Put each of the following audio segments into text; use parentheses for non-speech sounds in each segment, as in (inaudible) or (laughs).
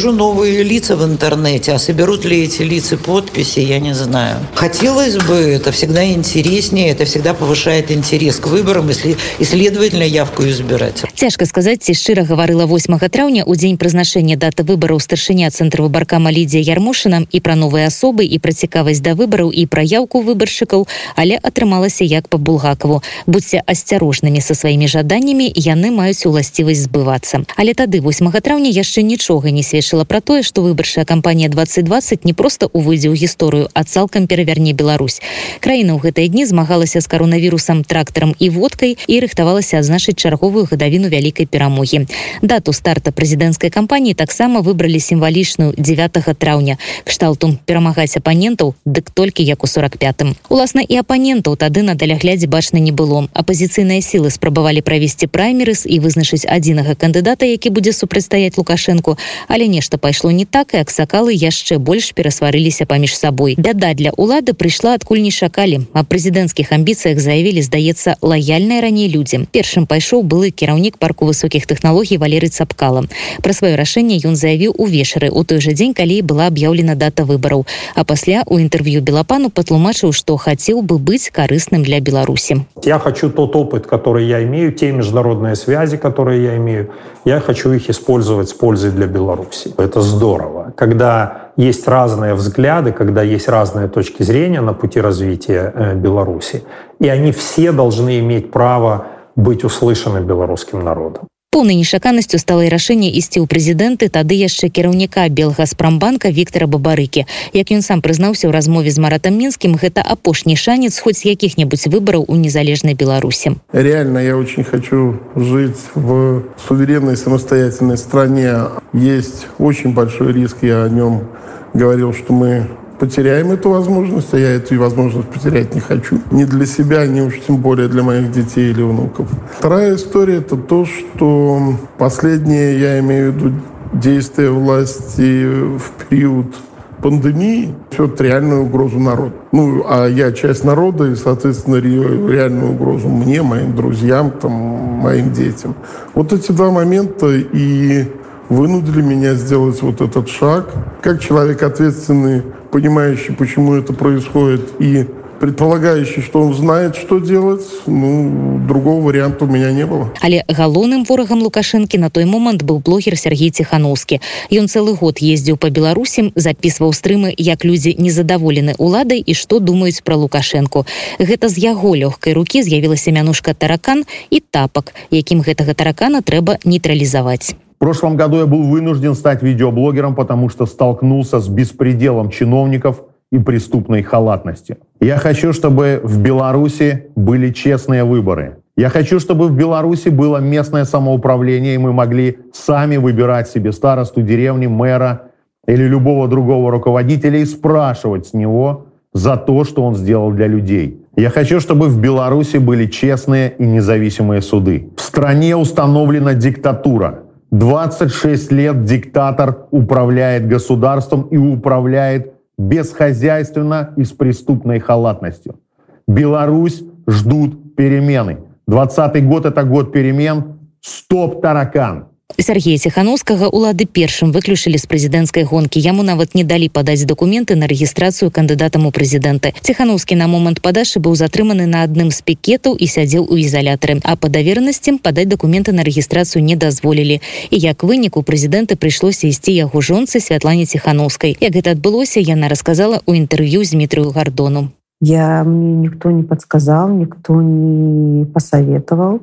Вижу новые лица в интернете, а соберут ли эти лица подписи, я не знаю. Хотелось бы, это всегда интереснее, это всегда повышает интерес к выборам, если и, следовательно, явку избирать. Цяжка сказаць, ці шчыра гаварыла 8 траўня у дзень прызначэння даты выбараў старшыня цэнтра выбаркама Лідзія Ярмошына і пра новыя асобы і пра цікавасць да выбараў і пра яўку выбаршчыкаў, але атрымалася як па булгакаву. Будьце асцярожнымі са сваімі жаданнямі, яны маюць уласцівасць збывацца. Але тады 8 траўня яшчэ нічога не сведчыла пра тое, што выбарчая кампанія 2020 не проста увойдзе ў гісторыю, а цалкам перавярне Беларусь. Краіна ў гэтыя дні змагалася з каронавірусам трактарам і водкай і рыхтавалася адзначыць чарговую гадавіну вялікай перамогі. Дату старта прэзідэнцкай кампаніі таксама выбралі сімвалічную 9 траўня. Кшталту перамагаць апанентаў, дык толькі як у 45. Уласна і апанентаў тады на даляглядзе бачна не было. Апазіцыйныя сілы спрабавалі правесці праймерыс і вызначыць адзінага кандыдата, які будзе супрацьстаяць лукашэнку, але нешта пайшло не так і аксакалы яшчэ больш перасварыліся паміж сабой. Бяда для улады прыйшла адкуль не шакалі. А прэзідэнцкіх амбіцыях заявілі, здаецца, лаяльныя раней людзі. Першым пайшоў былы кіраўнік парку высокіх тэхналогій Валеры Цапкала. Пра сваё рашэнне ён заявіў увечары у той жа дзень, калі была аб'яўлена дата выбараў. А пасля у інтэрв'ю белапану патлумачыў, што хацеў бы быць карысным для Беларусі. Я хочу тот опыт, который я имею, те международные связи, которые я имею, я хочу их использовать пользой для Беларуси. Это здорово. Когда есть разные взгляды, когда есть разные точки зрения на пути развития э, Беларуси, и они все должны иметь право быть услышаны белорусским народом. Поўнай нешаканасцю стала рашэнне ісці ў прэзідэнты тады яшчэ кіраўніка белгаспрамбанка Віктора Бабарыкі. Як ён сам прызнаўся ў размове з маратам мінскім, гэта апошні шанец хоць якіх-небудзь выбараў у незалежнай Беларусі. Реально я очень хочу жить в суверенной самостоятельной стране. Есть очень большой риск, я о нем говорил, что мы потеряем эту возможность, а я эту возможность потерять не хочу. Ни для себя, ни уж тем более для моих детей или внуков. Вторая история – это то, что последнее, я имею в виду действия власти в период пандемии несет реальную угрозу народу. Ну, а я часть народа, и, соответственно, реальную угрозу мне, моим друзьям, там, моим детям. Вот эти два момента и вынудили меня сделать вот этот шаг. Как человек ответственный, понимающий, почему это происходит, и предполагающий, что он знает, что делать, ну, другого варианта у меня не было. Але галоўным ворагам Лукашэнкі на той момант быў блогер Сергей Ціхановскі. Ён цэлы год ездзіў па Беларусі, запісваў стрымы, як людзі незадаволены уладай і што думаюць пра Лукашэнку. Гэта з яго лёгкай рукі з'явілася мянушка таракан і тапак, якім гэтага таракана трэба нейтралізаваць. В прошлом году я был вынужден стать видеоблогером, потому что столкнулся с беспределом чиновников и преступной халатности. Я хочу, чтобы в Беларуси были честные выборы. Я хочу, чтобы в Беларуси было местное самоуправление, и мы могли сами выбирать себе старосту деревни, мэра или любого другого руководителя и спрашивать с него за то, что он сделал для людей. Я хочу, чтобы в Беларуси были честные и независимые суды. В стране установлена диктатура. 26 лет диктатор управляет государством и управляет бесхозяйственно и с преступной халатностью. Беларусь ждут перемены. 20 год это год перемен. Стоп таракан. Сергея Ціхановскага улады першым выключылі з прэзідэнцкай гонкі. Яму нават не далі падаць дакументы на рэгістрацыю кандыдатам у прэзідэнты. Ціхановскі на момант падашы быў затрыманы на адным з пікетаў і сядзеў у ізалятары. А па давернасцям падаць дакументы на рэгістрацыю не дазволілі. І як выніку прэзідэнта прыйшлося ісці яго жонцы святлане ціхановскай. Як гэта адбылося, яна расказала ў інтэрв'ю з Дмітрыю гардону. Я мне никто не подсказал, никто не посоветовал.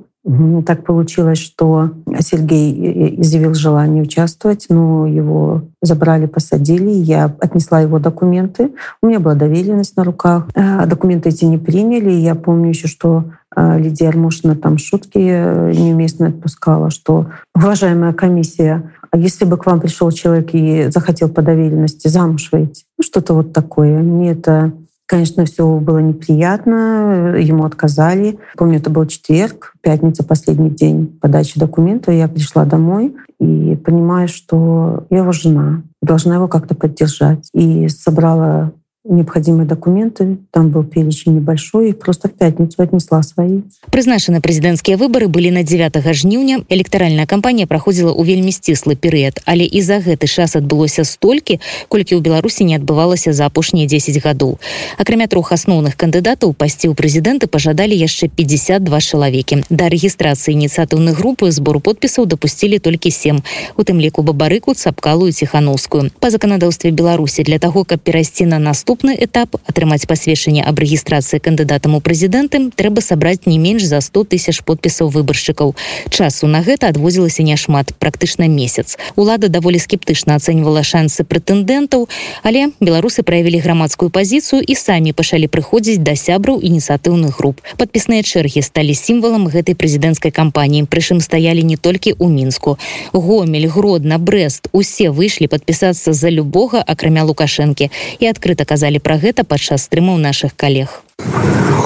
Так получилось, что Сергей изъявил желание участвовать, но его забрали, посадили. Я отнесла его документы. У меня была доверенность на руках. Э, документы эти не приняли. Я помню еще, что э, Лидия Армушина там шутки э, неуместно отпускала, что уважаемая комиссия, а если бы к вам пришел человек и захотел по доверенности замуж выйти, ну, что-то вот такое. Мне это Конечно, все было неприятно, ему отказали. Помню, это был четверг, пятница, последний день подачи документов. Я пришла домой и понимаю, что я его жена, должна его как-то поддержать. И собрала необходимые документы. Там был перечень небольшой, и просто в пятницу отнесла свои. Прызначаны прэзідэнцкія выбары былі на 9 жніўня. Электаральная кампанія праходзіла ў вельмі сціслы перыяд, але і за гэты час адбылося столькі, колькі ў Беларусі не адбывалася за апошнія 10 гадоў. Акрамя трох асноўных кандыдатаў пасці ў прэзідэнты пажадалі яшчэ 52 чалавекі. Да рэгістрацыі ініцыятыўных групы збору подпісаў дапусцілі толькі сем, у тым ліку бабарыку, цапкалую ціхановскую. Па заканадаўстве Беларусі для таго, каб перайсці на наступны этап. Атрымаць пасведчанне аб рэгістрацыі кандыдатам у прэзідэнты трэба сабраць не менш за 100 тысяч подпісаў выбаршчыкаў. Часу на гэта адводзілася няшмат практычна месяц. Лада даволі скептычна ацэньвала шансы прэтэндэнтаў але беларусы праявілі грамадскую пазіцыю і самі пачалі прыходзіць да сябраў ініцыятыўных груп. Падпісныя чэргі сталі сімвалам гэтай прэзідэнцкай кампаніі. Прычым стаялі не толькі ў мінску. Гомель гродна брест усе выйшлі падпісацца за любога акрамя лукашэнкі. І адкрыта казалі пра гэта падчас стрымаў наших коллег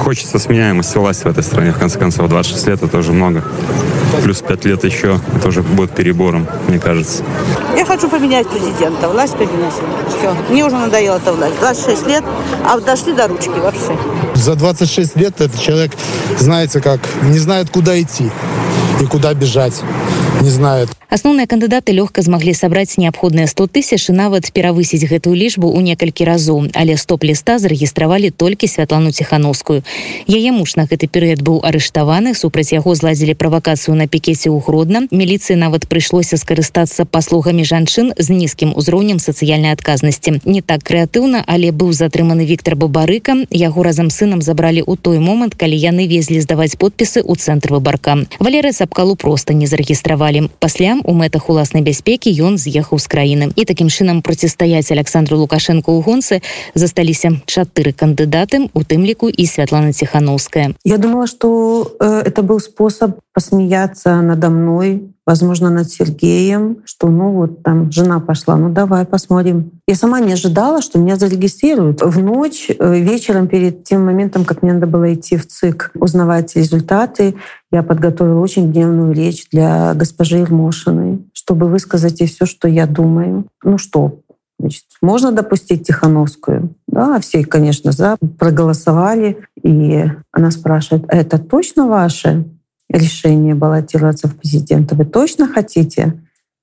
хочется сменяемости власти в этой стране. В конце концов 26 лет это уже много. Плюс 5 лет еще это уже будет перебором мне кажется. Я хочу поменять президента. Власть поменять все мне уже надоело эта власть. 26 лет а дошли до ручки вообще. За 26 лет этот человек знаете как не знает куда идти и куда бежать не знает. Асноўныя кандыдаты лёгка змаглі сабраць неабходныя 100 тысяч і нават перавысіць гэтую лічбу ў некалькі разоў. Але стоп-ліста зарэгістравалі толькі святлану ціхановскую. Яе муж на гэты перыяд быў арыштаваны супраць яго зладзілі правакацыю на пікеце ў гродна. Міліцыі нават прыйшлося скарыстацца паслугамі жанчын з нізкім узроўнем сацыяльнай адказнасці. Не так крэатыўна але быў затрыманы Віктор бабарыка яго разам сынам забралі ў той момант калі яны везлі здаваць подпісы ў цэнтр выбарка. Валеры сапкалу просто не зарэгістравалі пасля у мэтах уласнай бяспекі ён з'ехаў з краіны. І такім чынам процістаяць александру лукашенко ў гонцы засталіся чатыры кандыдаты у тым ліку і святлана ціхановская. Я думала что э, это был способ посмеяться надо мной возможно над сергеем что ну вот там жена пошла ну давай посмотрим я сама не ожидала что меня зарегистрируют в ночь э, вечером перед тем моментом как мне надо было идти в цик узнавать результаты я подготовила очень гневную речь для госпожи Ермошиной, чтобы высказать ей все, что я думаю. Ну что, значит, можно допустить Тихановскую? Да, все, конечно, за, проголосовали. И она спрашивает, «А это точно ваше решение баллотироваться в президента? Вы точно хотите?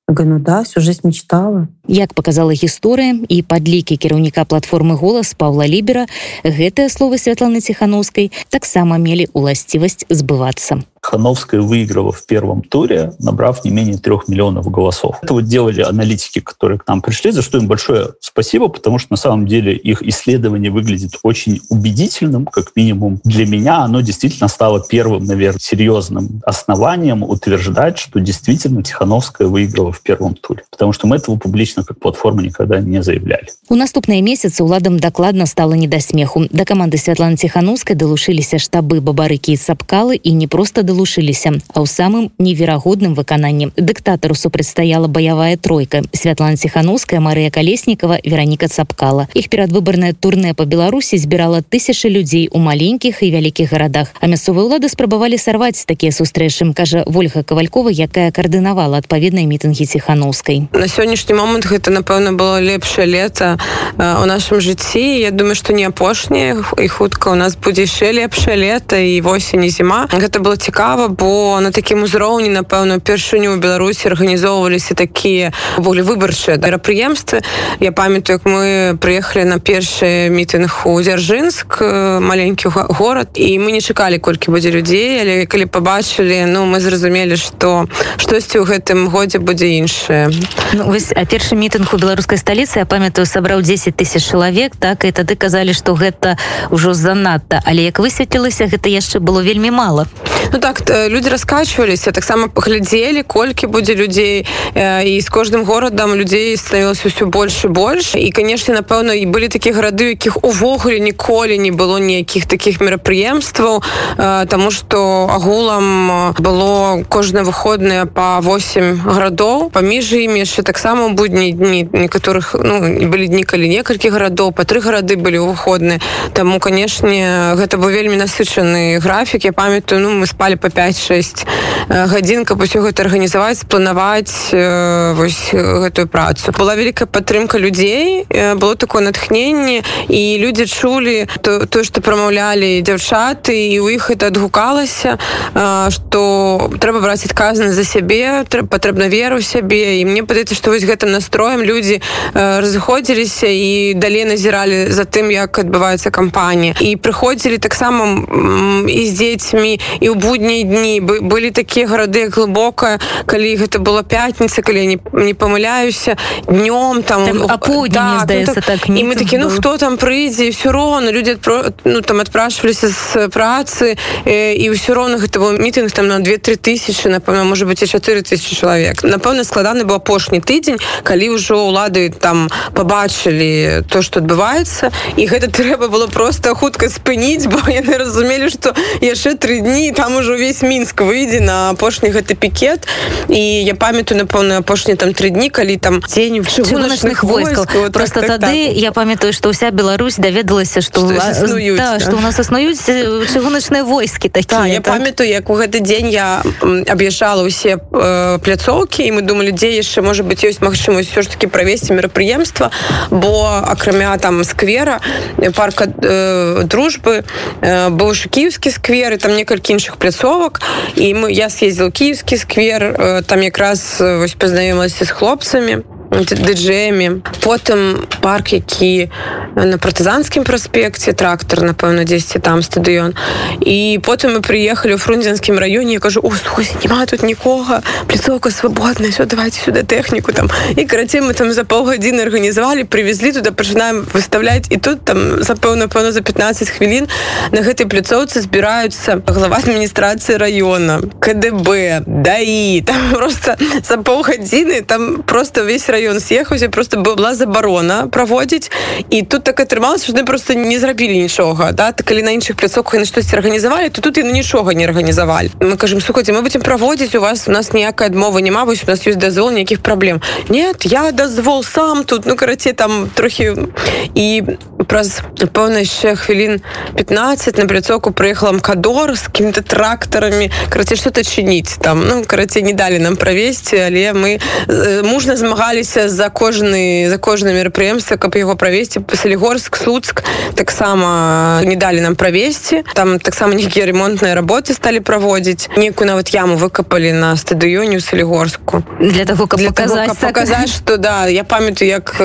Я говорю, ну да, всю жизнь мечтала. Як показала гісторыя і падлікі кіраўніка платформы голас Павла Лібера, гэтыя словы Святланы Ціхановскай таксама мелі ўласцівасць збывацца. Хановская выиграла в первом туре, набрав не менее трех миллионов голосов. Это вот делали аналитики, которые к нам пришли, за что им большое спасибо, потому что на самом деле их исследование выглядит очень убедительным, как минимум для меня. Оно действительно стало первым, наверное, серьезным основанием утверждать, что действительно Тихановская выиграла в первом туре. Потому что мы этого публично как платформа никогда не заявляли. У наступныя месяцы ўладам дакладна стала не да смеху. Да каманды Святланы Ціхановскай далучыліся штабы бабарыкі і сапкалы і не проста далучыліся а ў самым неверагодным выкананні дыктатару супрацьстаяла баявая тройка святлана ціхановская Марыя калеснікова вераніка цапкала. Іх перадвыбарнае турне по беларусі збірала тысячи людзей у маленькіх і вялікіх гарадах. А мясцовыя ўлады спрабавалі сарваць такія сустрэчы кажа ольга кавалькова якая каардынавала адпаведныя мітынгі ціхановскай на сённяшні момант гэта напэўна было лепшае лета у нашым жыцці. Я думаю што не апошняе і хутка у нас будзе яшчэ лепшае лета і восень і зіма. Гэта было цікава цікава бо на такім узроўні напэўна першыню ў беларусі арганізоўваліся такія волі выбарчыя мерапрыемствы. Я памятаю як мы прыехалі на першы мітынг у дзяржынск маленькі горад і мы не чакалі колькі будзе людзей але калі побачылі ну мы зразумелі что штосьці ў гэтым годзе будзе іншае. Ну, а першы мітынг у беларускай сталіцы я памятаю сабраў 10 тысяч чалавек так і тады казалі что гэта ўжо занадта. Але як высветлілася гэта яшчэ было вельмі мало ну так так люди раскачиваліся таксама паглядзелі колькі будзе людзей і з кожным горадам людзей становілася ўсё больш і больш і канешне напэўна і былі такія гарады якіх увогуле ніколі не было ніякіх таких мерапрыемстваў тому что агулам было кожнае выходныя по 8 гарадоў паміж імі яшчэ таксама будні дні некаторых ну, былі дні калі некалькі гарадоў па тры гарады былі выходныя Таму канешне гэта быў вельмі насычаны графік. Я памятаю ну мы спалі по 5-6 гадзін каб усё гэта арганізаваць планаваць вось гэтую працу. Была вялікая падтрымка людзей было такое натхненне і людзі чулі то то что прамаўлялі дзяўчаты і у іх это адгукалася что трэба браць адказаны за сябе патрэбна веру сябе. І мне падаецца што вось гэтым настроем людзі разыходзіліся і далей назіралі за тым як адбываецца кампанія. І прыходзілі таксама і з дзецьмі і ў буднія дні. Былі такія гарады глыбокая калі гэта была пятніца калі не, не памыляюся днём там апо да, ну, так, так і мы такі ну хто там прыйдзе все роўна людзі ну там адпрашваліся з працы і ўсё роўна гэта быў мітынг там на 2-3 тысячи напэўна можа быть і 4 тысячи чалавек напэўна складаны быў апошні тыдзень калі ўжо ўлады там побачылі то что адбываецца і гэта трэба было просто хутка спыніць бо яны разумелі что яшчэ три дні там ужо увесь мінск выйдзе на апошні гэты пікет і я памятаю напэўна апошні там три дні калі там тень в чыгуначных войскаў вот, просто так, тады так, так. я памятаю что уся Беларусь даведалася что да, что у нас існуюць чыгуначныя войскі такія да, я так. памятаю як у гэты дзень я аб'язджала ўсе э, пляцоўкі і мы думали дзе яшчэ можа быть ёсць магчымасць все ж таки правесці мерапрыемства бо акрамя там сквера парка э, дружбы э, быў ж кіевскі сквер і там некалькі іншых пляцовак і мы я съездил кіевскі сквер э, там якраз вось пазнаёмілася з хлопцамі дыджеямі потым парк які на партызанскім праспекце трактор напэўна 10 там стадыён і потым мы прыехалі ў фрунзенскім раёне я кажу няма тут нікога пляцоўка свабодная все давайте сюда тэхніку там і карацей мы там за паўгадзіны арганізавалі привезлі туда пачынаем выставляць і тут там запэўна пэўна за 15 хвілін на гэтай пляцоўцы збіраюцца глава адміністрацыі района КДБ даі там (laughs) просто за паўгадзіны там просто весь район раён съехаўся просто была забарона праводзіць і тут так атрымалася что просто не зрабілі нічога да? Так калі на іншых пляцоўках на штосьці арганізавалі то тут і на нічога не арганізавалі мы кажем слухайте мы будем праводзіць у вас у нас ніякай адмовы няма вось у нас ёсць дазвол ніякіх праблем нет я дазвол сам тут ну караце там трохі і праз пэўна яшчэ хвілін 15 на пляцоўку прыехала мкадор з какими-то трактарамі караце что-то чыніць там. Ну караце не далі нам правесці але мы э, мужна змагались змагаліся за кожны за кожна мерапрыемства каб яго правесці. Пасалігорск слуцк таксама не далі нам правесці. Там таксама нейкія ремонтныя работы сталі праводзіць. Нейкую нават яму выкапалі на стадыёне у салігорску. Для того каб для показаць, того, каб показаць что да я памятаю як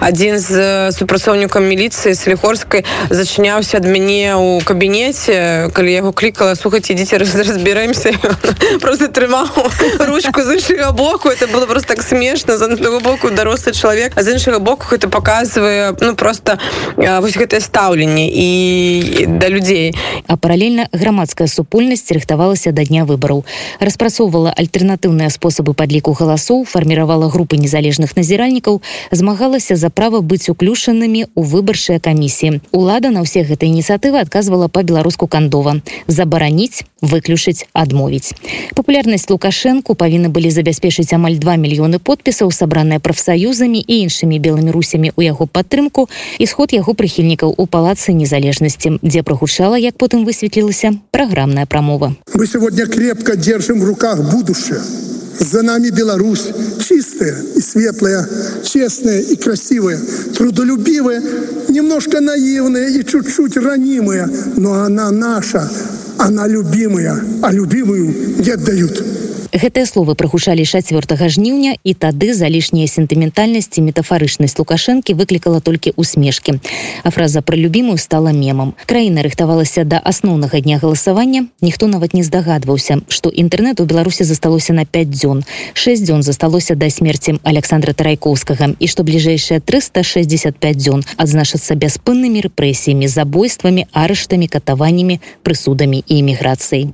адзін з супрацоўнікам міліцыі салігорскай зачыняўся ад мяне у кабінеце калі яго клікала слухаць ідзіце разбіраемся (laughs) просто трымаў (laughs) ручку з іншага боку. Это было просто так смешна за боку дарослы чалавек а з іншага боку гэта показывае ну просто вось гэтае стаўленне і да людзей а паралельна грамадская супольнасць рыхтавалася да дня выбараў распрацоўвала альтэрнатыўныя спосабы падліку галасоў фарміравала групы незалежных назіральнікаў змагалася за права быць уключанымі у выбарчыя камісіі лада на ўсе гэтай ініцыятывы адказвала по-беларуску кандова забараніць выключыць адмовіць папулярнасць лукашэнку павінны былі забяспечыць амаль 2 мільёны подпісаў сабраныя сабраная прафсаюзамі і іншымі белымі русямі ў яго падтрымку і сход яго прыхільнікаў у палацы незалежнасці дзе прагучала як потым высветлілася праграмная прамова. Мы сегодня крепко держим в руках будущее. За нами Беларусь чистая и светлая, честная и красивая, трудолюбивая, немножко наивная и чуть-чуть ранимая, но она наша, она любимая, а любимую не отдают. Гэтыя словы прагучалі 4 жніўня і тады за лішнія сентыментальнасці метафарычнасць лукашэнкі выклікала толькі усмешкі. А фраза пра любімую стала мемам. Краіна рыхтавалася да асноўнага дня галасавання. Ніхто нават не здагадваўся, што інтэрнэт у Беларусі засталося на 5 дзён. 6 дзён засталося да смерці Александра Тарайкоўскага і што бліжэйшыя 365 дзён адзначацца бяспыннымі рэпрэсіямі, забойствамі, арыштамі, катаваннямі, прысудамі і эміграцыяй.